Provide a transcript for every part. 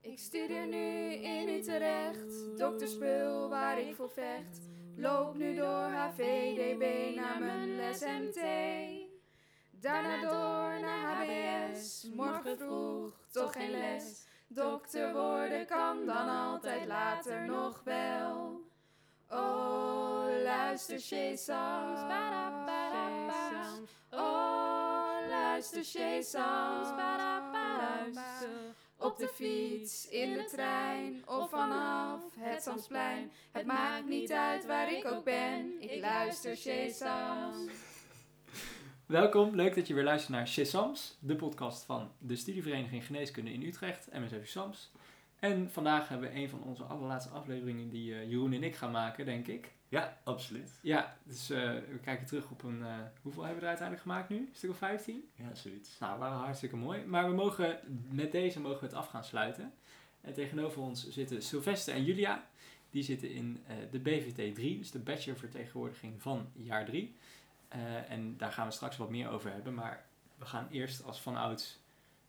Ik studeer nu in Utrecht, dokterspul waar ik voor vecht. Loop nu door HVDB naar mijn les MT. Daarna door naar HBS, morgen vroeg toch geen les. Dokter worden kan dan altijd later nog wel. Oh, luister Shesams, Oh, luister luister. Op de fiets, in de trein of vanaf het Zandsplein. Het maakt niet uit waar ik ook ben, ik luister Shesams. Welkom, leuk dat je weer luistert naar Sams, de podcast van de Studievereniging Geneeskunde in Utrecht, MSF Sams. En vandaag hebben we een van onze allerlaatste afleveringen die eh, Jeroen en ik gaan maken, denk ik. Ja, absoluut. Ja, dus eh, we kijken terug op een... eh, hoeveel hebben we er uiteindelijk gemaakt nu? Een stuk of 15? Ja, zoiets. Nou, waren hartstikke mooi. Maar we mogen, met deze mogen we het af gaan sluiten. En tegenover ons zitten Sylvester en Julia. Die zitten in eh, de BVT 3, dus de Bachelor Vertegenwoordiging van jaar 3. Eh, en daar gaan we straks wat meer over hebben. Maar we gaan eerst als vanouds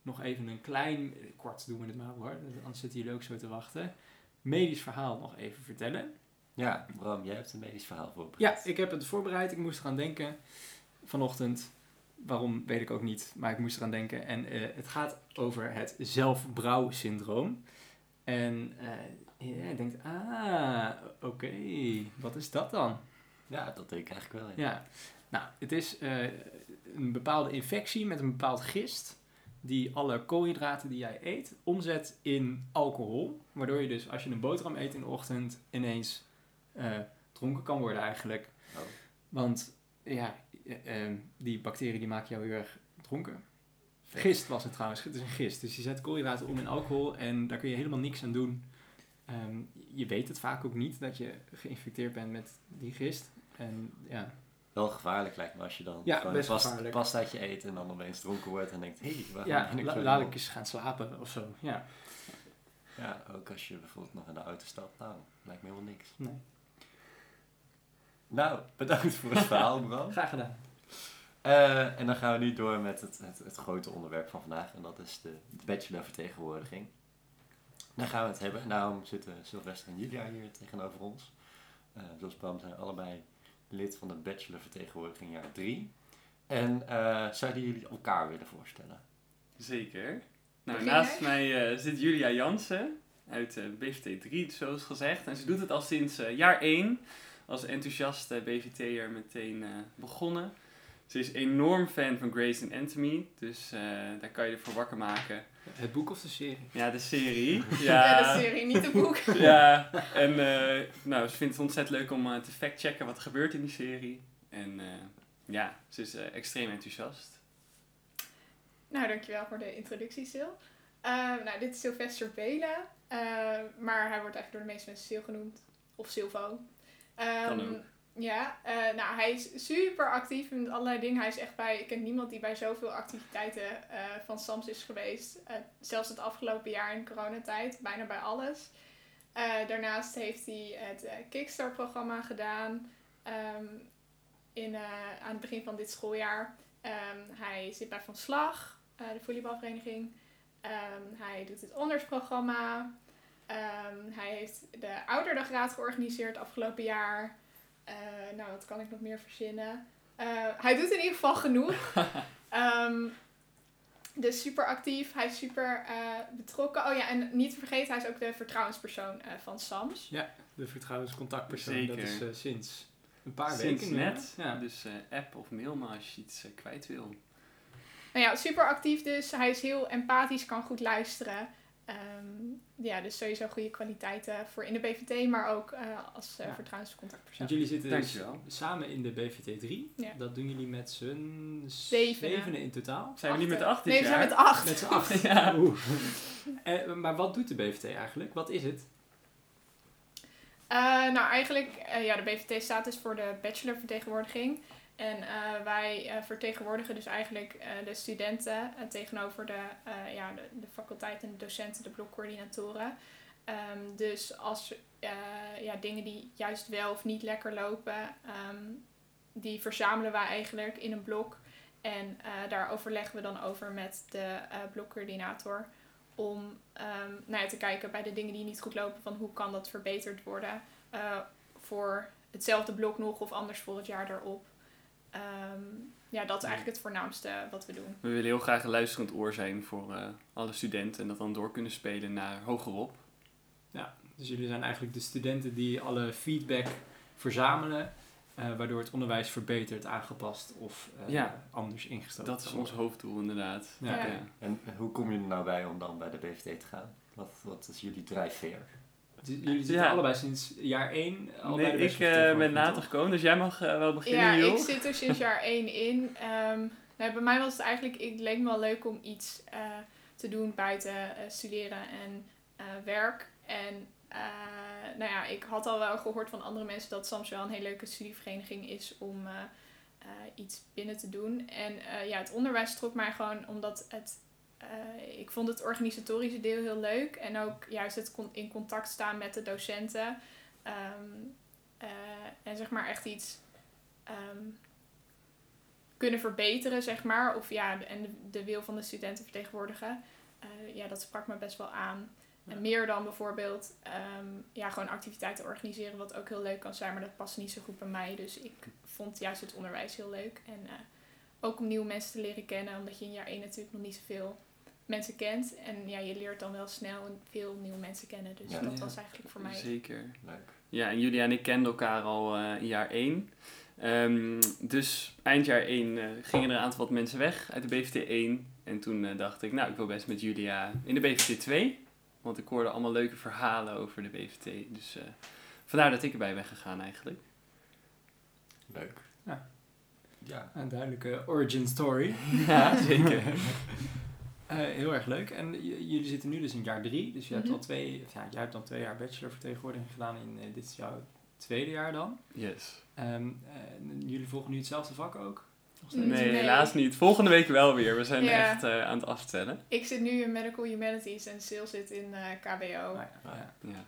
nog even een klein, kort doen we het maar hoor, anders zitten jullie ook zo te wachten. Medisch verhaal nog even vertellen. Ja, Bram, jij hebt een medisch verhaal voorbereid. Ja, ik heb het voorbereid. Ik moest eraan denken vanochtend. Waarom weet ik ook niet, maar ik moest eraan denken. En eh, het gaat over het zelfbrouwsyndroom. En eh je denkt, ah, oké, wat is dat dan? Ja, dat denk ik eigenlijk wel. Ja, nou, het is eh, een bepaalde infectie met een bepaald gist. Die alle koolhydraten die jij eet omzet in alcohol. Waardoor je dus als je een boterham eet in de ochtend ineens dronken kan worden eigenlijk. Oh. Want ja, eh, eh, die bacteriën die maken jou heel erg dronken. Gist was het trouwens, het is een gist. Dus je zet koolhydraten om in alcohol en daar kun je helemaal niks aan doen. Ehm, je weet het vaak ook niet dat je geïnfecteerd bent met die gist. En ja, Wel gevaarlijk lijkt me als je dan Ja, best past, pastaatje eet en dan opeens dronken wordt en denkt, hé, hey, waarom ja ben ik la- zo laat ik eens gaan slapen of zo. Ja, Ja, ook als je bijvoorbeeld nog in de auto stapt. Nou, lijkt me helemaal niks. nee. Nou, bedankt voor het verhaal, Bram. Graag gedaan. Eh, en dan gaan we nu door met het, het, het grote onderwerp van vandaag. En dat is de, bachelorvertegenwoordiging. Daar gaan we het hebben. En daarom zitten Sylvester en Julia hier tegenover ons. Eh, zoals Bram zijn allebei lid van de bachelorvertegenwoordiging jaar 3. En eh, zouden jullie elkaar willen voorstellen? Zeker. Nou, naast mij zit Julia Jansen uit eh, BVT 3, zoals gezegd. En ze doet het al sinds eh, jaar 1 als enthousiaste BVT'er meteen eh, begonnen. Ze is enorm fan van Grey's Anatomy, dus eh, daar kan je ervoor wakker maken. Het boek of de serie? Ja, de serie. Ja, Ja, de serie, niet het boek. ja, en eh, nou, ze vindt het ontzettend leuk om eh, te factchecken wat er gebeurt in die serie. En eh, ja, ze is eh, extreem enthousiast. Nou, dankjewel voor de introductie, Sil. Eh, nou, dit is Sylvester eh, maar hij wordt eigenlijk door de meeste mensen Sil genoemd. Of Silvo. Ehm, Kan ook. Ja, eh, nou, hij is super actief met allerlei dingen. Hij is echt bij, ik ken niemand die bij zoveel activiteiten eh, van SAMS is geweest. Eh, zelfs het afgelopen jaar in coronatijd, bijna bij alles. Daarnaast heeft hij het Kickstart-programma gedaan ehm, in, aan het begin van dit schooljaar. Ehm, hij zit bij Van Slag, de volleybalvereniging. Hij doet het ondersprogramma. Ehm, hij heeft de Ouderdagraad georganiseerd afgelopen jaar. Eh, nou, wat kan ik nog meer verzinnen? Eh, hij doet in ieder geval genoeg. Ehm, dus super actief. Hij is super eh, betrokken. Oh ja, en niet te vergeten, hij is ook de vertrouwenspersoon eh, van SAMS. De vertrouwenscontactpersoon, Zeker. dat is eh, sinds een paar Sinds weken net. Ja. Dus eh, app of mail me als je iets kwijt wil. Nou ja, super actief dus. Hij is heel empathisch, kan goed luisteren. Ehm, ja, dus sowieso goede kwaliteiten voor in de BVT, maar ook eh, als eh, Ja. vertrouwenscontactpersoon. Want jullie zitten dus samen in de BVT 3. Ja. Dat doen jullie met z'n Zevenen. in totaal. Zijn we niet met de acht dit Nee, we zijn met acht. Met z'n acht. Ja. Oeh. Eh, maar wat doet de BVT eigenlijk? Wat is het? Eh, nou, eigenlijk, eh, ja, de BVT staat dus voor de bachelorvertegenwoordiging. En eh, wij eh, vertegenwoordigen dus eigenlijk eh, de studenten tegenover de, ja, de, de faculteiten, de docenten, de blokcoördinatoren. Ehm, dus als ja, dingen die juist wel of niet lekker lopen, ehm, die verzamelen wij eigenlijk in een blok. En daar overleggen we dan over met de blokcoördinator om ehm, nou ja, te kijken bij de dingen die niet goed lopen, van hoe kan dat verbeterd worden voor hetzelfde blok nog of anders voor het jaar erop. Ehm, ja, dat is eigenlijk het voornaamste wat we doen. We willen heel graag een luisterend oor zijn voor eh, alle studenten en dat dan door kunnen spelen naar hogerop. Dus jullie zijn eigenlijk de studenten die alle feedback verzamelen, eh, waardoor het onderwijs verbeterd, aangepast of eh, Ja. anders ingesteld Dat is ons hoofddoel inderdaad. Ja. Ja. En hoe kom je er nou bij om dan bij de BVT te gaan? Wat, wat is jullie drijfveer? Jullie zitten Ja. allebei sinds jaar 1 al bij Nee, de ik eh, ben later gekomen, dus jij mag eh, wel beginnen, Ja, ik zit er sinds jaar 1 in. Ehm, nou, bij mij was het eigenlijk, het leek me wel leuk om iets eh, te doen buiten eh, studeren en eh, werk. En eh, nou ja, ik had al wel gehoord van andere mensen dat SAMS wel een hele leuke studievereniging is om eh, eh, iets binnen te doen. En eh, ja, het onderwijs trok mij gewoon omdat het. Eh, ik vond het organisatorische deel heel leuk. En ook juist het in contact staan met de docenten. Ehm, eh, en zeg maar echt iets ehm, kunnen verbeteren, zeg maar. Of ja, en de, de wil van de studenten vertegenwoordigen. Eh, ja, dat sprak me best wel aan. En meer dan bijvoorbeeld ehm, ja, gewoon activiteiten organiseren, wat ook heel leuk kan zijn, maar dat past niet zo goed bij mij. Dus ik vond juist het onderwijs heel leuk. En ook om nieuwe mensen te leren kennen, omdat je in jaar 1 natuurlijk nog niet zoveel mensen kent. En ja, je leert dan wel snel veel nieuwe mensen kennen. Dus Ja. dat Ja. was eigenlijk voor mij. Zeker. Leuk. Ja, en Julia en ik kenden elkaar al eh, in jaar 1. Ehm, dus eind jaar 1 eh, gingen er een aantal wat mensen weg uit de BVT 1. En toen eh, dacht ik, nou, ik wil best met Julia in de BVT 2. Want ik hoorde allemaal leuke verhalen over de BVT. Dus eh, vandaar dat ik erbij ben gegaan eigenlijk. Leuk. Ja. Ja. Een duidelijke origin story. Ja, zeker. Eh, heel erg leuk. En jullie zitten nu dus in jaar drie. Dus je hebt Mhm. al twee, ja, jij hebt dan twee jaar bachelorvertegenwoordiging gedaan. In, eh, dit is jouw tweede jaar dan. Yes. Ehm, eh, jullie volgen nu hetzelfde vak ook? Steeds? Nee, Nee. helaas niet. Volgende week wel weer. We zijn Ja. echt eh, aan het aftellen. Ik zit nu in Medical Humanities en Sil zit in eh, KBO. Nou ja, ja. Ja.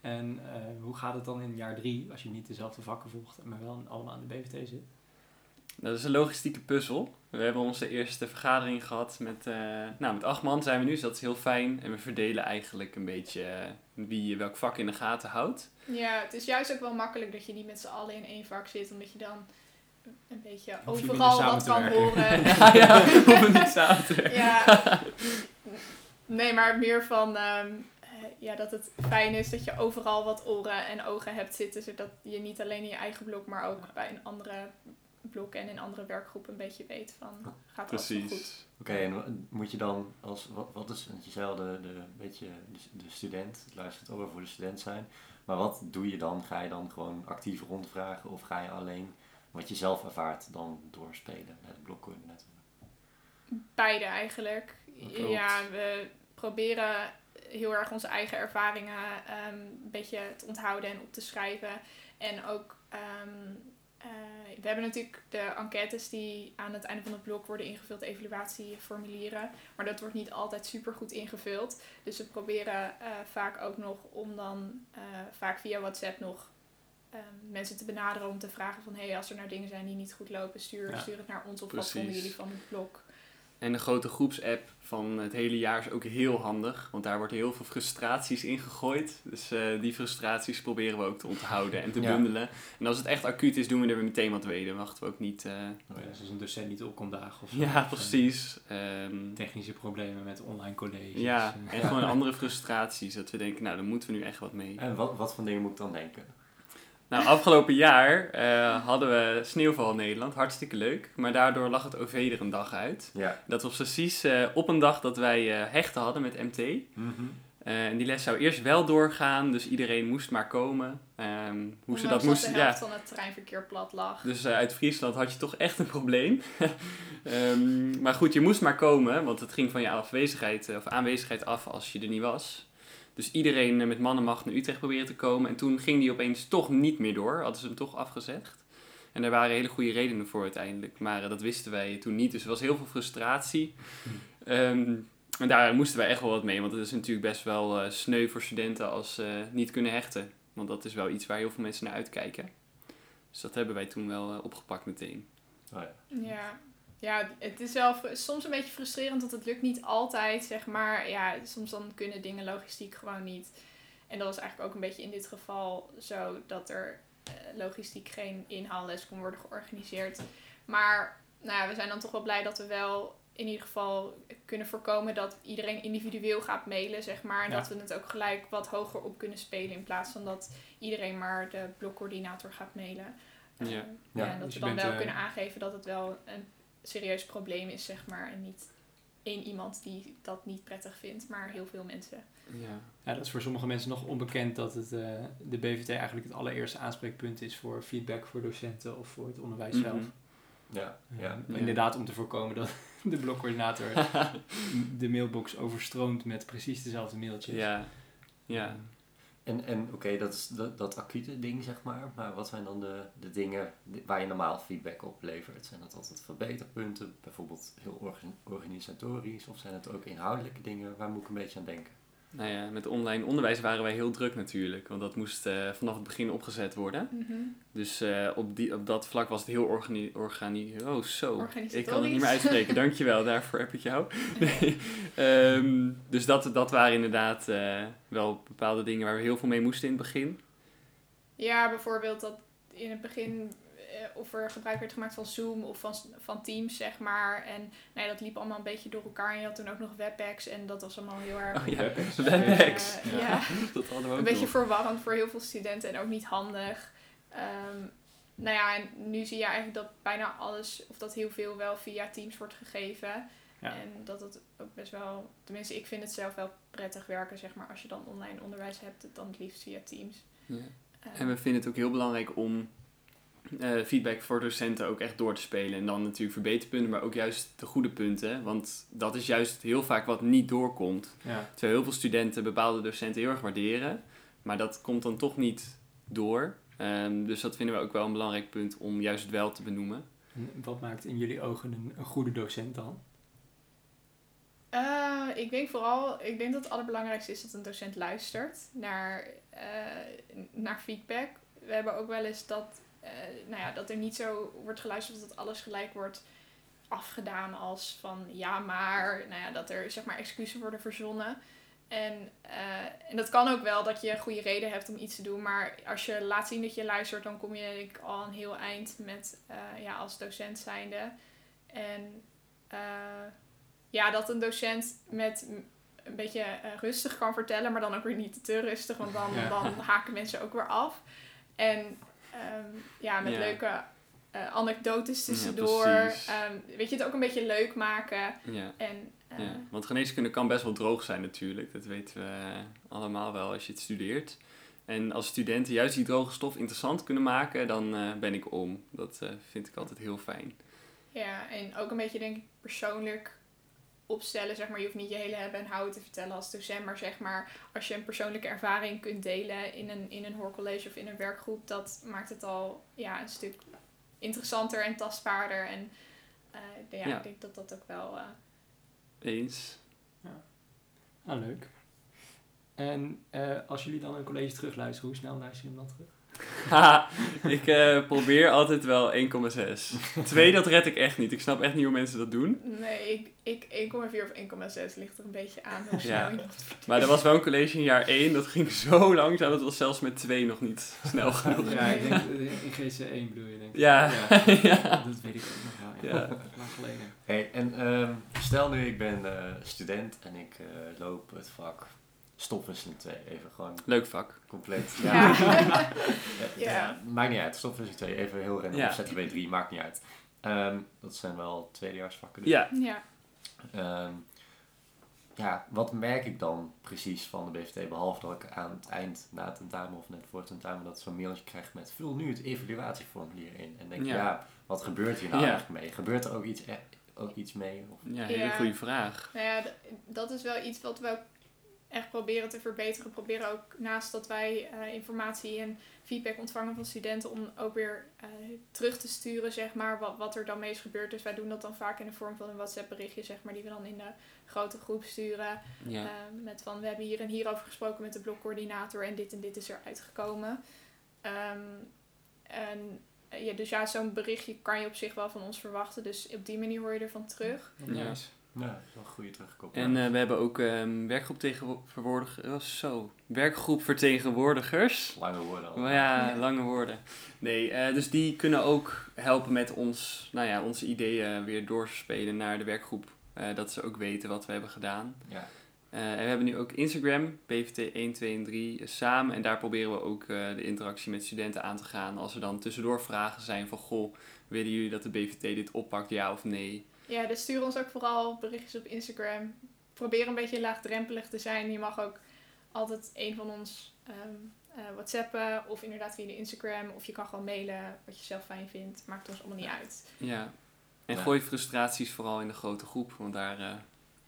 En eh, hoe gaat het dan in jaar drie als je niet dezelfde vakken volgt, maar wel allemaal aan de BVT zit? Dat is een logistieke puzzel. We hebben onze eerste vergadering gehad met, eh, nou, met acht man zijn we nu, dus dat is heel fijn. En we verdelen eigenlijk een beetje eh, wie welk vak in de gaten houdt. Ja, het is juist ook wel makkelijk dat je niet met z'n allen in één vak zit, omdat je dan een beetje je overal wat kan horen. ja, ja, hoeven niet samen te werken. Ja. Nee, maar meer van ehm, eh, ja, dat het fijn is dat je overal wat oren en ogen hebt zitten, zodat je niet alleen in je eigen blok, maar ook bij een andere blok en in andere werkgroepen een beetje weet van gaat alles wel goed. Precies. Oké, en moet je dan als, wat, wat is, want je zei al de, de, beetje de, de student, het luistert over voor de student zijn. Maar wat doe je dan? Ga je dan gewoon actief rondvragen of ga je alleen wat je zelf ervaart dan doorspelen met het blokcoördinator? Beide eigenlijk. Klopt. Ja, we proberen heel erg onze eigen ervaringen ehm, een beetje te onthouden en op te schrijven. En ook, ehm, eh, we hebben natuurlijk de enquêtes die aan het einde van het blok worden ingevuld, de evaluatieformulieren. Maar dat wordt niet altijd super goed ingevuld. Dus we proberen eh, vaak ook nog om dan eh, vaak via WhatsApp nog ehm, mensen te benaderen om te vragen van... hé, hey, als er nou dingen zijn die niet goed lopen, stuur, Ja. stuur het naar ons. Of wat vonden jullie van het blok? En de grote groepsapp van het hele jaar is ook heel handig, want daar wordt heel veel frustraties in gegooid. Dus eh, die frustraties proberen we ook te onthouden en te Ja. bundelen. En als het echt acuut is, doen we er weer meteen wat mee. Dan wachten we ook niet... eh, Oh, ja. Dus als een docent niet op kon dagen of zo. Ja, Of, eh, precies. Ehm, Technische problemen met online colleges. ja, en gewoon andere frustraties. Dat we denken, nou, daar moeten we nu echt wat mee. En wat, wat voor dingen moet ik dan denken? Nou, afgelopen jaar eh, hadden we sneeuwval in Nederland. Hartstikke leuk. Maar daardoor lag het OV er een dag uit. Ja. Dat was precies eh, op een dag dat wij eh, hechten hadden met MT. Mhm. Eh, en die les zou eerst wel doorgaan, dus iedereen moest maar komen. Ehm, hoe ze dat moesten. de Ja, helft van het treinverkeer plat lag. dus uit Friesland had je toch echt een probleem. Ehm, maar goed, je moest maar komen, want het ging van je afwezigheid of aanwezigheid af als je er niet was. Dus iedereen eh, met mannenmacht naar Utrecht proberen te komen. En toen ging die opeens toch niet meer door. Hadden ze hem toch afgezegd. En daar waren hele goede redenen voor uiteindelijk. Maar eh, dat wisten wij toen niet. Dus er was heel veel frustratie. Ehm, en daar moesten wij echt wel wat mee. Want het is natuurlijk best wel eh, sneu voor studenten als ze niet kunnen hechten. Want dat is wel iets waar heel veel mensen naar uitkijken. Dus dat hebben wij toen wel opgepakt meteen. Oh, ja. Ja. Ja, het is wel soms een beetje frustrerend, want het lukt niet altijd, zeg maar. Ja, soms dan kunnen dingen logistiek gewoon niet. En dat was eigenlijk ook een beetje in dit geval zo dat er eh, logistiek geen inhaalles kon worden georganiseerd. Maar nou ja, we zijn dan toch wel blij dat we wel in ieder geval kunnen voorkomen dat iedereen individueel gaat mailen, zeg maar. En Ja. dat we het ook gelijk wat hoger op kunnen spelen in plaats van dat iedereen maar de blokcoördinator gaat mailen. Ja. Eh, Ja, ja, en dat dus we dan bent, wel eh, kunnen aangeven dat het wel een serieus probleem is, zeg maar. En niet één iemand die dat niet prettig vindt, maar heel veel mensen. Ja. Ja, dat is voor sommige mensen nog onbekend dat het, eh, de BVT eigenlijk het allereerste aanspreekpunt is voor feedback voor docenten of voor het onderwijs zelf. Mhm. Ja, Eh, ja. Ja. Inderdaad, om te voorkomen dat de blokcoördinator de mailbox overstroomt met precies dezelfde mailtjes. ja. Ja. En, en oké, dat is dat, dat acute ding, zeg maar. Maar wat zijn dan de, de dingen waar je normaal feedback op levert? Zijn dat altijd verbeterpunten, bijvoorbeeld heel orga- organisatorisch? Of zijn het ook inhoudelijke dingen? Waar moet ik een beetje aan denken? Nou ja, met online onderwijs waren wij heel druk natuurlijk. Want dat moest eh, vanaf het begin opgezet worden. Dus eh, op, die, op dat vlak was het heel organi... organi oh, zo. Ik kan het niet meer uitspreken. Dankjewel, daarvoor heb ik jou. Nee. Ehm, dus dat, dat waren inderdaad eh, wel bepaalde dingen waar we heel veel mee moesten in het begin. Ja, bijvoorbeeld dat in het begin of er gebruik werd gemaakt van Zoom of van, van Teams, zeg maar. En nee, dat liep allemaal een beetje door elkaar. En je had toen ook nog WebEx en dat was allemaal heel erg... Oh ja, WebEx. WebEx. eh, Ja. ja. Dat hadden we ook een beetje nog. verwarrend voor heel veel studenten en ook niet handig. Ehm, nou ja, en nu zie je eigenlijk dat bijna alles, of dat heel veel wel via Teams wordt gegeven. Ja. En dat het ook best wel, tenminste ik vind het zelf wel prettig werken, zeg maar. Als je dan online onderwijs hebt, dan het liefst via Teams. Ja. Ehm, En we vinden het ook heel belangrijk om eh, feedback voor docenten ook echt door te spelen. En dan natuurlijk verbeterpunten, maar ook juist de goede punten. Want dat is juist heel vaak wat niet doorkomt. Ja. Terwijl heel veel studenten bepaalde docenten heel erg waarderen. Maar dat komt dan toch niet door. Ehm, dus dat vinden we ook wel een belangrijk punt om juist wel te benoemen. En Wat maakt in jullie ogen een, een goede docent dan? Eh, ik denk vooral, ik denk dat het allerbelangrijkste is dat een docent luistert naar, eh, naar feedback. We hebben ook wel eens dat, eh, nou ja, dat er niet zo wordt geluisterd dat alles gelijk wordt afgedaan als van ja maar, nou ja, dat er zeg maar excuses worden verzonnen. En, eh, en dat kan ook wel dat je een goede reden hebt om iets te doen, maar als je laat zien dat je luistert, dan kom je denk ik al een heel eind met, eh, ja, als docent zijnde. En ja, dat een docent met een beetje rustig kan vertellen, maar dan ook weer niet te rustig, want dan, Ja. dan haken mensen ook weer af. En ehm, ja, met Ja. leuke eh, anekdotes tussendoor. Ehm, weet je, het ook een beetje leuk maken. Ja. En eh, Ja, want geneeskunde kan best wel droog zijn natuurlijk. Dat weten we eh, allemaal wel als je het studeert. En als studenten juist die droge stof interessant kunnen maken, dan eh, ben ik om. Dat eh, vind ik altijd heel fijn. Ja, en ook een beetje denk ik persoonlijk opstellen, zeg maar. Je hoeft niet je hele hebben en houden te vertellen als docent, maar zeg maar, als je een persoonlijke ervaring kunt delen in een, in een hoorcollege of in een werkgroep, dat maakt het al ja, een stuk interessanter en tastbaarder. En eh, ja, Ja. ik denk dat dat ook wel... eh, Eens. Ah, leuk. En eh, als jullie dan een college terugluisteren, hoe snel luister je hem dan terug? Haha, ik eh, probeer altijd wel 1,6. 2, dat red ik echt niet. Ik snap echt niet hoe mensen dat doen. nee, ik, ik 1,4 of 1,6 ligt er een beetje aan hoe snel Ja. je Maar er was wel een college in jaar 1, dat ging zo langzaam. Dat was zelfs met 2 nog niet snel genoeg. Ja, ik denk eh, in GC1 bedoel je, denk ik. Ja. Ja. Dat weet ik ook nog wel. Ja. Ja. Lang geleden. Hey, en ehm, stel nu, ik ben eh, student en ik eh, loop het vak stofwisseling 2. Even gewoon Leuk vak. compleet. Ja. Ja. ja, Maakt niet uit. Stofwisseling 2, even heel random. Ja. ZTW 3, maakt niet uit. Ehm, dat zijn wel tweedejaarsvakken. dus. Ja. Ja. Ehm, ja, wat merk ik dan precies van de BVT? Behalve dat ik aan het eind, na het tentamen of net voor het tentamen, dat zo'n mailtje krijg met vul nu het evaluatieformulier in. En denk Ja. ja. wat gebeurt hier nou Ja. eigenlijk mee? Gebeurt er ook iets, e- ook iets mee? Of, Ja, hele Ja. goede vraag. Nou ja, dat is wel iets wat we ook echt proberen te verbeteren. We proberen ook naast dat wij eh, informatie en feedback ontvangen van studenten om ook weer eh, terug te sturen, zeg maar, wat, wat er dan mee is gebeurd. Dus wij doen dat dan vaak in de vorm van een WhatsApp berichtje, zeg maar, die we dan in de grote groep sturen. Ja. Eh, met van, we hebben hier en hier over gesproken met de blokcoördinator en dit en dit is er uitgekomen. Ehm, en eh, ja, dus ja, zo'n berichtje kan je op zich wel van ons verwachten. Dus op die manier hoor je ervan terug. Nice. Ja, dat is wel een goede terugkoppeling. En eh, we hebben ook ehm werkgroep tegenwoordig, oh, zo, werkgroep vertegenwoordigers. Lange woorden al. Maar ja, Ja. lange woorden. Nee, eh, dus die kunnen ook helpen met ons, nou ja, onze ideeën weer doorspelen naar de werkgroep. Eh, dat ze ook weten wat we hebben gedaan. Ja. Eh, en we hebben nu ook Instagram, BVT 1, 2 en 3 eh, samen. En daar proberen we ook eh, de interactie met studenten aan te gaan. Als er dan tussendoor vragen zijn van, goh, willen jullie dat de BVT dit oppakt, ja of nee? Ja, dus stuur ons ook vooral berichtjes op Instagram. Probeer een beetje laagdrempelig te zijn. Je mag ook altijd een van ons ehm, eh, whatsappen of inderdaad via de Instagram. Of je kan gewoon mailen wat je zelf fijn vindt. Maakt ons allemaal niet uit. Ja. En Ja. gooi frustraties vooral in de grote groep, want daar eh,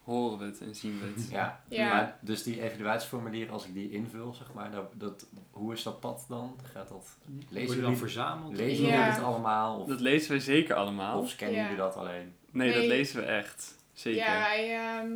horen we het en zien we het. Ja. Ja. Maar dus die evaluatieformulier, als ik die invul, zeg maar, dat, dat, hoe is dat pad dan? Gaat dat, Worden lezen dan jullie, verzameld? lezen Ja. jullie dit allemaal? Of, Dat lezen we zeker allemaal. of scannen Ja. jullie dat alleen? Nee, dat lezen we echt. Zeker. Ja, wij ehm,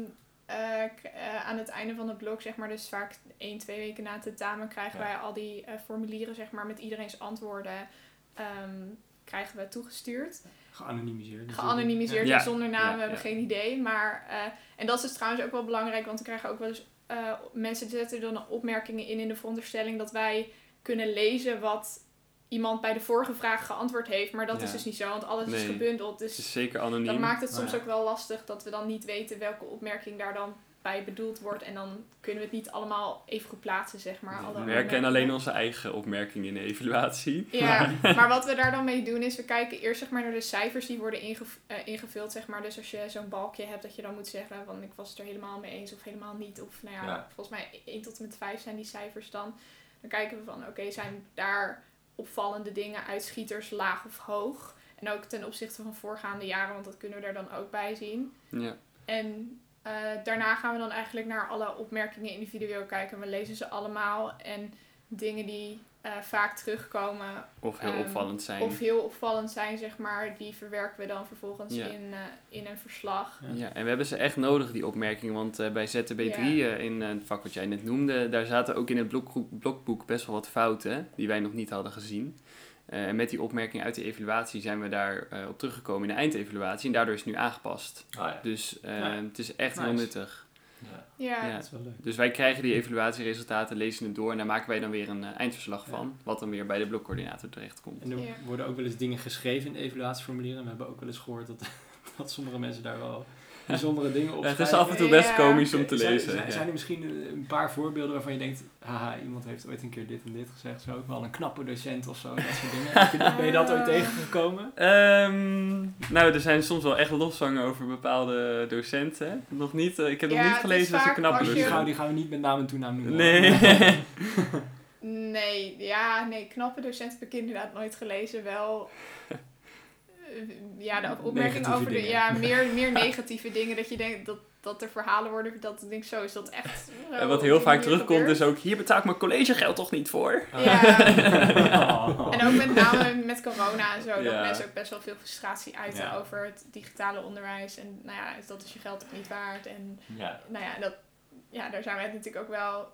eh, eh, aan het einde van het blog, zeg maar, dus vaak één, twee weken na het tentamen, krijgen Ja. wij al die eh, formulieren, zeg maar, met iedereen's antwoorden, ehm, krijgen we toegestuurd. Geanonimiseerd. Geanonimiseerd Ja. en zonder naam, Ja, we hebben ja. geen idee. Maar, eh, en dat is dus trouwens ook wel belangrijk, want we krijgen ook wel eens eh, mensen zetten dan opmerkingen in in de veronderstelling dat wij kunnen lezen wat iemand bij de vorige vraag geantwoord heeft. Maar dat Ja. is dus niet zo, want alles is gebundeld. Het is Dus zeker anoniem. dat maakt het Nou soms ja. ook wel lastig dat we dan niet weten welke opmerking daar dan bij bedoeld wordt. En dan kunnen we het niet allemaal even goed plaatsen, zeg maar. Alle we herkennen alleen onze eigen opmerkingen in de evaluatie. Ja, maar wat we daar dan mee doen is, we kijken eerst zeg maar naar de cijfers die worden ingev- eh, ingevuld, zeg maar. Dus als je zo'n balkje hebt dat je dan moet zeggen van ik was het er helemaal mee eens of helemaal niet. Of nou ja, Ja. volgens mij 1 tot en met 5 zijn die cijfers dan. Dan kijken we van oké, zijn daar opvallende dingen, uitschieters, laag of hoog. En ook ten opzichte van voorgaande jaren, want dat kunnen we er dan ook bij zien. Ja. En eh, daarna gaan we dan eigenlijk naar alle opmerkingen individueel kijken. We lezen ze allemaal en dingen die eh, vaak terugkomen Of heel Ehm, opvallend zijn. of heel opvallend zijn, zeg maar, die verwerken we dan vervolgens Ja. in, eh, in een verslag. Ja. Ja, en we hebben ze echt nodig, die opmerkingen. Want eh, bij ZTB3, Ja. eh, in het vak wat jij net noemde, daar zaten ook in het blokgroep- blokboek best wel wat fouten die wij nog niet hadden gezien. Eh, en met die opmerking uit de evaluatie zijn we daar eh, op teruggekomen in de eindevaluatie. En daardoor is het nu aangepast. Oh ja. Dus eh, Ja. het is echt heel Nice. nuttig. Ja. Ja, Ja. Dat is wel leuk. Dus wij krijgen die evaluatieresultaten, lezen het door en daar maken wij dan weer een eh, eindverslag Ja. van. Wat dan weer bij de blokcoördinator terechtkomt. En er Ja. worden ook wel eens dingen geschreven in de evaluatieformulieren. En we hebben ook wel eens gehoord dat, dat sommige mensen daar wel bijzondere dingen op het is af en toe best Ja. komisch om te Zijn- lezen. Zijn, ja. zijn er misschien een paar voorbeelden waarvan je denkt, haha, iemand heeft ooit een keer dit en dit gezegd, zo ook wel een knappe docent of zo, dat soort dingen. Heb je- Ben je dat ooit tegengekomen? Ehm, nou, er zijn soms wel echt lofzangen over bepaalde docenten. Nog niet, eh, ik heb nog Ja, niet gelezen dat ze vaak knap als Die je- gaan, zijn. die gaan we niet met naam en toenaam noemen. Nee. nee, ja, nee, knappe docenten heb ik inderdaad nooit gelezen. Wel, ja, de opmerking Negatieve over de, dingen. ja, meer, meer negatieve dingen. Dat je denkt dat, dat er verhalen worden verteld. Dat ik denk, zo is dat echt. En wat op heel vaak terugkomt is ook, hier betaal ik mijn collegegeld toch niet voor? Ja. Oh. En ook met name met corona en zo, dat Ja. mensen ook best wel veel frustratie uiten Ja. over het digitale onderwijs. En nou ja, dat is je geld ook niet waard. En Ja. nou ja, dat, ja, daar zijn wij het natuurlijk ook wel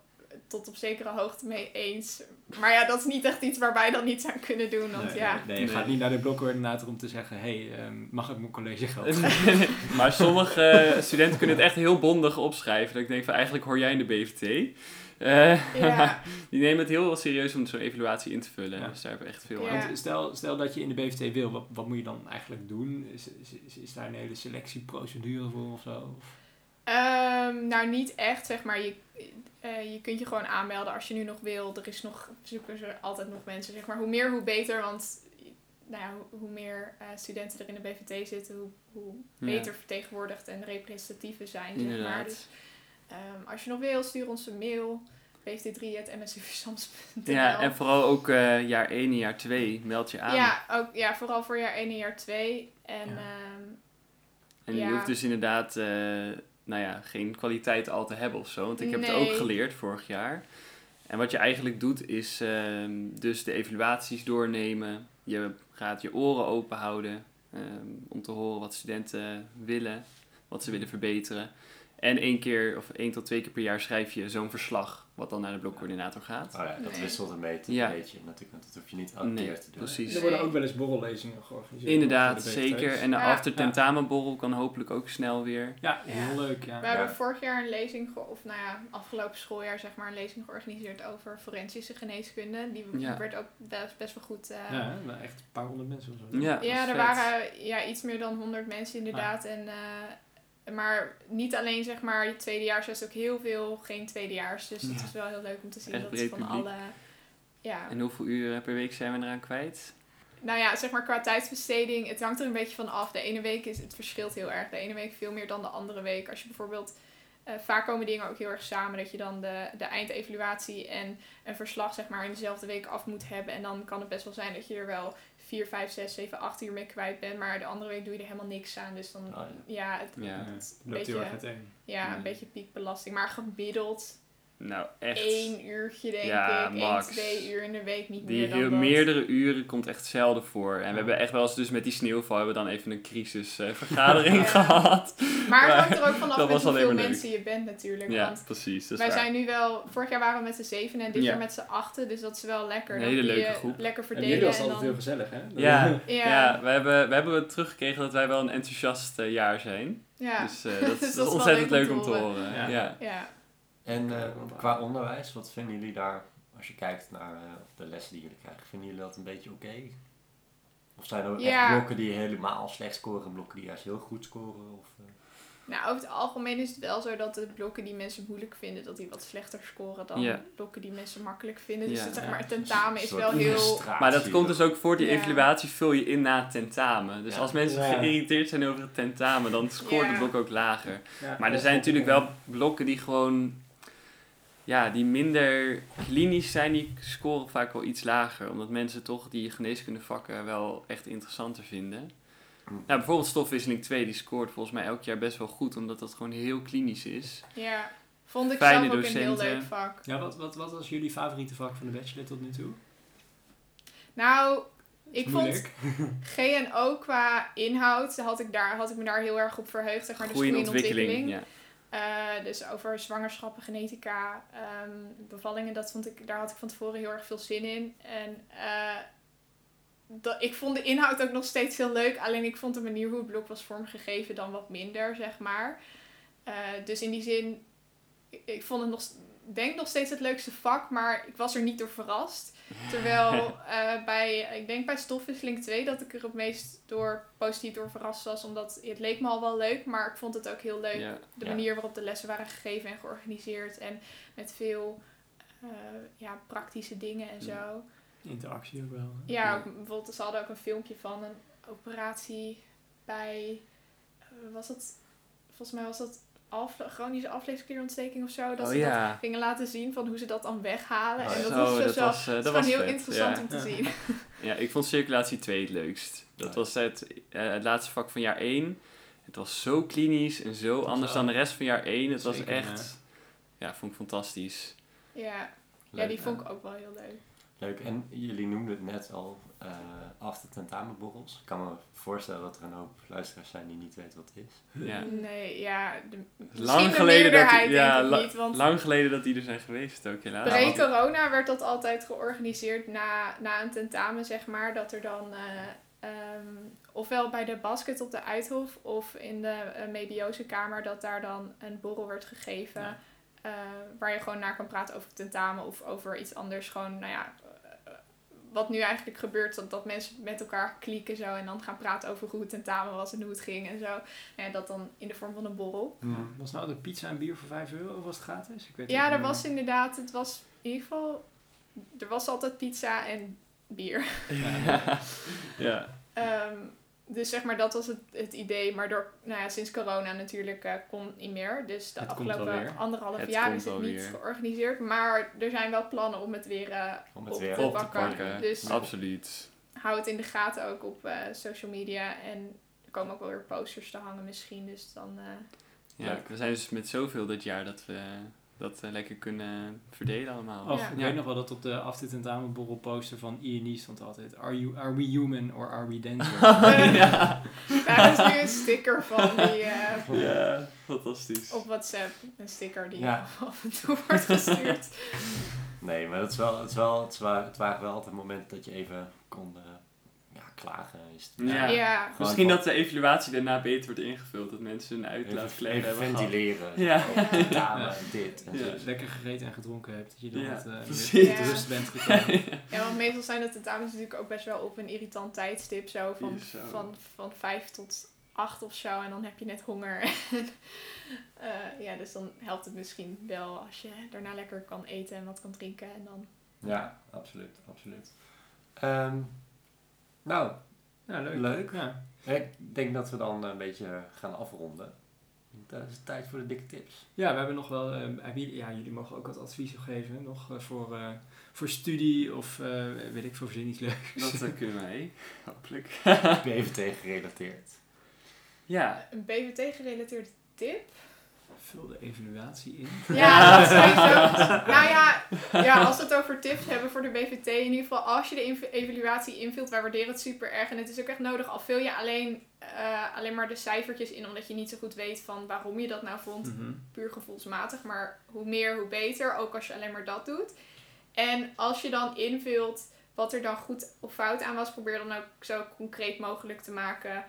tot op zekere hoogte mee eens. Maar ja, dat is niet echt iets waar wij dan niets aan kunnen doen. Want Nee, ja, nee, nee, je Nee. gaat niet naar de blokcoördinator om te zeggen, hey, ehm, mag ik mijn collegegeld? maar sommige eh, studenten kunnen het echt heel bondig opschrijven. Dat ik denk van, eigenlijk hoor jij in de BVT. Eh, Ja. die nemen het heel serieus om zo'n evaluatie in te vullen. Ja. Dus daar hebben we echt veel Ja. aan. Want stel, stel dat je in de BVT wil, wat, wat moet je dan eigenlijk doen? Is, is, is, is daar een hele selectieprocedure voor of zo? Ehm, nou, niet echt, zeg maar. Je, eh, je kunt je gewoon aanmelden als je nu nog wil. Er is nog, zoeken ze altijd nog mensen, zeg maar. Hoe meer, hoe beter, want nou ja, hoe, hoe meer eh, studenten er in de BVT zitten, hoe, hoe Ja. beter vertegenwoordigd en representatief we zijn, zeg maar. Dus ehm, als je nog wil, stuur ons een mail. bvt3.msuvsams.nl Ja, en vooral ook eh, jaar 1 en jaar 2 meld je aan. ja, ook, ja, vooral voor jaar 1 en jaar 2. En Ja. ehm, En je hoeft dus inderdaad, nou ja, geen kwaliteit al te hebben of zo. Want ik heb het ook geleerd vorig jaar. En wat je eigenlijk doet is ehm, dus de evaluaties doornemen. Je gaat je oren open houden ehm, om te horen wat studenten willen, wat ze willen verbeteren. En één keer of één tot twee keer per jaar schrijf je zo'n verslag. Wat dan naar de blokcoördinator gaat. Oh ja, dat wisselt een beetje. Ja. Een beetje natuurlijk, want dat hoef je niet elke Nee, keer te doen. precies. Er worden ook wel eens borrellezingen georganiseerd. Inderdaad, zeker. En de Ja. after tentamenborrel kan hopelijk ook snel weer. Ja, heel leuk. Ja. We hebben vorig jaar een lezing, of nou ja, afgelopen schooljaar zeg maar, een lezing georganiseerd over forensische geneeskunde. Die Ja. werd ook best, best wel goed. eh, Ja, echt een paar honderd mensen of zo. Ja, Ja, er vet. waren ja, iets meer dan 100 mensen inderdaad. En, eh, maar niet alleen zeg maar je tweedejaars, er is ook heel veel geen tweedejaars. Dus het Ja. is wel heel leuk om te zien Echt dat van alle... Ja, En hoeveel uren per week zijn we eraan kwijt? nou ja, zeg maar qua tijdsbesteding, het hangt er een beetje van af. De ene week is het verschilt heel erg. De ene week veel meer dan de andere week. Als je bijvoorbeeld, eh, vaak komen dingen ook heel erg samen. Dat je dan de, de eindevaluatie en een verslag zeg maar in dezelfde week af moet hebben. En dan kan het best wel zijn dat je er wel 4, 5, 6, 7, 8 uur mee kwijt bent. Maar de andere week doe je er helemaal niks aan. Dus dan, Oh ja. ja, het, Ja. Het het een loopt heel erg beetje, uiteen. ja, Ja. een beetje piekbelasting. Maar gemiddeld Nou, echt. één uurtje denk Ja, ik. max. één, twee uur in de week, niet Die meer dan heel dat. meerdere uren komt echt zelden voor. En we hebben echt wel eens dus met die sneeuwval hebben we dan even een crisisvergadering Ja. gehad. Maar het hangt er ook vanaf dat met hoeveel leuk. mensen je bent natuurlijk. Ja, Want precies. Wij waar. zijn nu wel... Vorig jaar waren we met z'n zeven en dit Ja. jaar met z'n achten. Dus dat is wel lekker. Een Dan hele kun je leuke groep. Lekker En verdelen. jullie was en altijd dan, heel gezellig, hè? Ja, Ja. ja. we, hebben, we hebben teruggekregen dat wij wel een enthousiast eh, jaar zijn. ja. Dus eh, dat, Dus is dat is ontzettend leuk leuk om te horen. Ja. En eh, qua onderwijs, wat vinden jullie daar, als je kijkt naar eh, de lessen die jullie krijgen, vinden jullie dat een beetje oké? Of zijn er ook Ja. echt blokken die helemaal slecht scoren en blokken die juist heel goed scoren? Of, eh? Nou, over het algemeen is het wel zo dat de blokken die mensen moeilijk vinden, dat die wat slechter scoren dan Ja. blokken die mensen makkelijk vinden. Dus Ja. het, zeg maar, het tentamen is wel heel... Maar dat komt dus ook voor die Ja. evaluatie vul je in na het tentamen. Dus Ja. als mensen Ja. geïrriteerd zijn over het tentamen, dan scoort Ja. de blok ook lager. Ja. Maar er zijn natuurlijk wel blokken die gewoon, ja, die minder klinisch zijn, die scoren vaak wel iets lager. Omdat mensen toch die geneeskundevakken wel echt interessanter vinden. Hm. Nou, bijvoorbeeld stofwisseling 2, die scoort volgens mij elk jaar best wel goed, omdat dat gewoon heel klinisch is. Ja, vond ik Fijne zelf ook een heel leuk vak. Ja, wat, wat, wat was jullie favoriete vak van de bachelor tot nu toe? Nou, ik vond Moeilijk. GNO qua inhoud, had ik, daar, had ik me daar heel erg op verheugd. Zeg maar, de Goede groei en ontwikkeling. ontwikkeling. Ja. Eh, dus over zwangerschappen, genetica, ehm, bevallingen, dat vond ik, daar had ik van tevoren heel erg veel zin in. En eh, dat, ik vond de inhoud ook nog steeds heel leuk, alleen ik vond de manier hoe het blok was vormgegeven dan wat minder, zeg maar. Eh, dus in die zin, ik, vond het nog, denk nog steeds het leukste vak, maar ik was er niet door verrast. Terwijl eh, bij, ik denk bij stofwisseling 2 dat ik er het meest door positief door verrast was. Omdat het leek me al wel leuk, maar ik vond het ook heel leuk. Ja. De Ja. manier waarop de lessen waren gegeven en georganiseerd. En met veel eh, ja, praktische dingen en zo. Interactie ook wel. hè? Ja, ook bijvoorbeeld, ze hadden ook een filmpje van een operatie bij, eh, was dat, volgens mij was dat afle chronische afleesklierontsteking of zo. Dat Oh ze dat gingen laten zien van hoe ze dat dan weghalen. Oh, en ja. dat Oh, was, dat zo, was, eh, het dat was gewoon heel vet, interessant ja. om te zien. Ja, ik vond circulatie 2 het leukst. Dat Ja. was het, eh, het laatste vak van jaar 1. Het was zo klinisch en zo anders wel- dan de rest van jaar 1. Het was echt, ja, vond ik fantastisch. Ja, ja die vond ik ook wel heel leuk. Leuk, en jullie noemden het net al, eh after tentamenborrels. Ik kan me voorstellen dat er een hoop luisteraars zijn die niet weten wat het is. Ja. Nee, ja, de, misschien Lang de geleden, dat, ja, denk ik la- niet. Want lang geleden dat die er zijn geweest ook helaas. Pre-corona werd dat altijd georganiseerd na, na een tentamen, zeg maar. Dat er dan eh, ehm, ofwel bij de basket op de Uithof of in de uh, mebiosekamer... dat daar dan een borrel werd gegeven... Ja. eh, waar je gewoon naar kan praten over het tentamen of over iets anders. Gewoon, nou ja, eh, wat nu eigenlijk gebeurt, dat, dat mensen met elkaar klikken zo en dan gaan praten over hoe het tentamen was en hoe het ging en zo. Nou Ja, dat dan in de vorm van een borrel. Was nou de pizza en bier voor 5 euro of was het gratis? Ik weet Ja, er was inderdaad, het was in ieder geval, er was altijd pizza en bier. ja. ja. Ehm, dus zeg maar, dat was het, het idee. Maar door, nou ja, sinds corona natuurlijk eh, kon niet meer. Dus de Het afgelopen anderhalf Het jaar is het niet weer. georganiseerd. Maar er zijn wel plannen om het weer eh, Om het op, weer te op te pakken. pakken. Dus Absoluut. hou het in de gaten ook op eh, social media. En er komen ook wel weer posters te hangen misschien. Dus dan... eh, Ja, Leuk. we zijn dus met zoveel dit jaar dat we dat eh, lekker kunnen verdelen allemaal. Ja. ik weet nog wel dat op de aftentamenborrel poster van INI stond altijd Are, you, are we human or are we dancer? ja. Daar is nu een sticker van die eh, ja, fantastisch. op WhatsApp. Een sticker die Ja. af en toe wordt gestuurd. Nee, maar het, is wel, het, is wel, het, is wa- het waren wel altijd momenten dat je even kon eh, klagen. Is het- Ja. Misschien dat de evaluatie daarna beter wordt ingevuld. Dat mensen een uitlaatklep hebben gehad. ventileren. Ja. Ja. dit Ja. lekker gegeten en gedronken hebt. Dat je dan Ja, wat, eh, Ja. rust bent gekomen. ja, want meestal zijn de tentamens natuurlijk ook best wel op een irritant tijdstip. Zo van, zo. van, van vijf tot acht of zo. En dan heb je net honger. Eh, ja, dus dan helpt het misschien wel als je daarna lekker kan eten en wat kan drinken. En dan Ja, absoluut, absoluut. Ehm, nou, Ja, leuk. Leuk. Ja. ik denk dat we dan een beetje gaan afronden. Het is tijd voor de dikke tips. Ja, we hebben nog wel, eh, jullie- ja, jullie mogen ook wat adviezen geven, nog eh, voor, eh, voor studie of eh, weet ik veel, verzin iets leuks. Dat eh, kunnen wij, hopelijk. BVT gerelateerd. ja, een BVT-gerelateerde tip. Vul de evaluatie in. Ja, dat sowieso. nou ja, ja, als we het over tips hebben voor de BVT, in ieder geval als je de evaluatie invult, wij waarderen het super erg. En het is ook echt nodig, al vul je alleen, eh, alleen maar de cijfertjes in, omdat je niet zo goed weet van waarom je dat nou vond. Mhm. Puur gevoelsmatig, maar hoe meer, hoe beter, ook als je alleen maar dat doet. En als je dan invult wat er dan goed of fout aan was, probeer dan ook zo concreet mogelijk te maken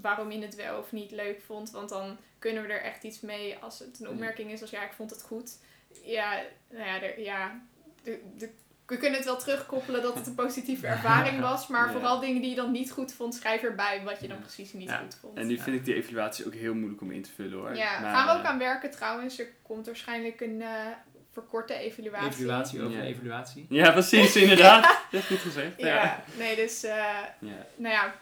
waarom je het wel of niet leuk vond. Want dan kunnen we er echt iets mee als het een opmerking is als ja, ik vond het goed. Ja, nou ja, er, ja de, de, we kunnen het wel terugkoppelen dat het een positieve ervaring was. Maar Ja. vooral dingen die je dan niet goed vond, schrijf erbij wat je dan precies niet Ja. goed vond. en nu vind ik die evaluatie ook heel moeilijk om in te vullen hoor. Ja, Maar, gaan we ook eh, aan werken trouwens. Er komt waarschijnlijk een eh, verkorte evaluatie. Evaluatie over Ja. evaluatie. Ja, precies, inderdaad. Echt goed gezegd. Ja, Ja. nee, dus eh, ja. nou ja,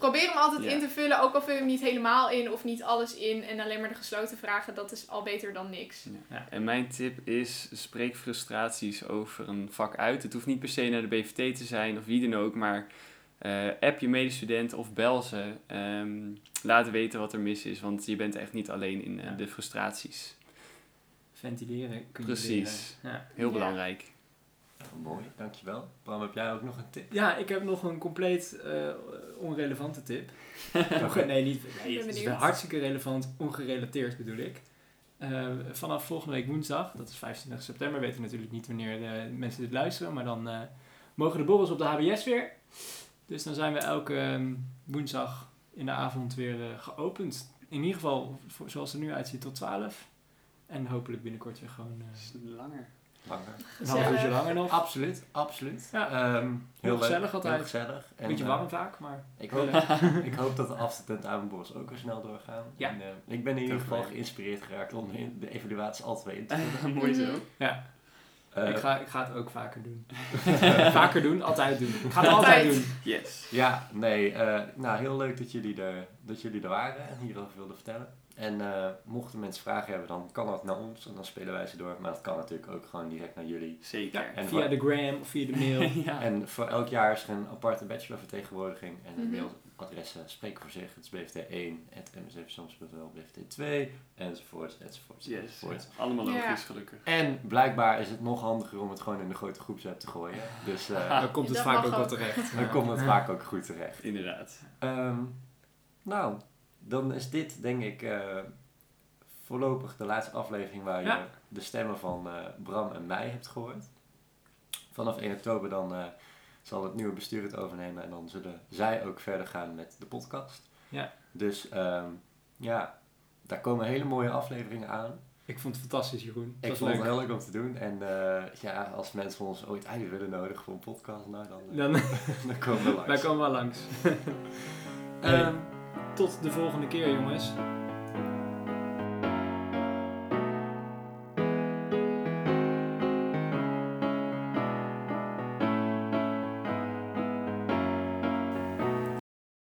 probeer hem altijd Ja. in te vullen. Ook al vul je hem niet helemaal in of niet alles in en alleen maar de gesloten vragen. Dat is al beter dan niks. Ja. En mijn tip is, spreek frustraties over een vak uit. Het hoeft niet per se naar de BVT te zijn of wie dan ook, maar eh, app je medestudenten of bel ze. Ehm, laat weten wat er mis is, want je bent echt niet alleen in eh, Ja. de frustraties. Ventileren kun je Precies. Heel Ja. belangrijk. Mooi, dankjewel. Bram, heb jij ook nog een tip? ja, ik heb nog een compleet eh, onrelevante tip. Nee, niet. Nee, het is hartstikke relevant, ongerelateerd bedoel ik. Eh, vanaf volgende week woensdag, dat is 25 september, weten we natuurlijk niet wanneer de mensen dit luisteren, maar dan eh, mogen de borrels op de HBS weer. Dus dan zijn we elke ehm, woensdag in de avond weer eh, geopend. In ieder geval, voor- zoals het er nu uitziet, tot 12. En hopelijk binnenkort weer gewoon eh, Langer. Langer. een half uurtje langer nog. Absoluut, absoluut. Ja. Ehm, heel Heel leuk, gezellig altijd. Heel gezellig. En, Beetje eh, warm vaak, maar Ik hoop, ik hoop dat de afstudentamenborrels ook weer snel doorgaan. Ja. En, eh, ik ben in ieder geval geïnspireerd geraakt om de evaluatie altijd weer in te vullen. Mooi zo. Mhm. ja, Eh, ik, ga, ik ga het ook vaker doen. vaker doen, altijd doen. Ik ga het Altijd. altijd doen. Yes. Ja, nee, eh, nou heel leuk dat jullie, er, dat jullie er waren en hierover wilden vertellen. En eh, mochten mensen vragen hebben, dan kan dat naar ons en dan spelen wij ze door. Maar dat kan natuurlijk ook gewoon direct naar jullie. Zeker. En via voor- de gram of via de mail. ja. En voor elk jaar is er een aparte bachelorvertegenwoordiging. En de Mhm. mailadressen spreken voor zich. Het is bvt1, msfsoms.nl, bvt2, enzovoort, enzovoort, Yes. enzovoort. Allemaal Ja. logisch, gelukkig. En blijkbaar is het nog handiger om het gewoon in de grote groepsapp te gooien. Dus eh, Dan komt het Dat vaak ook wel terecht. dan komt het vaak ook goed terecht. Inderdaad. Ehm, nou, dan is dit denk ik eh, voorlopig de laatste aflevering waar je de stemmen van eh, Bram en mij hebt gehoord. Vanaf 1 oktober dan eh, zal het nieuwe bestuur het overnemen en dan zullen zij ook verder gaan met de podcast. Ja. Dus ehm, ja, daar komen hele mooie afleveringen aan. Ik vond het fantastisch, Jeroen. Het Ik vond het heel leuk om te doen. En ja, als mensen ons ooit uit willen nodigen voor een podcast, nou dan, Dan, dan komen we langs. wij komen wel langs. Ehm, Tot de volgende keer, jongens.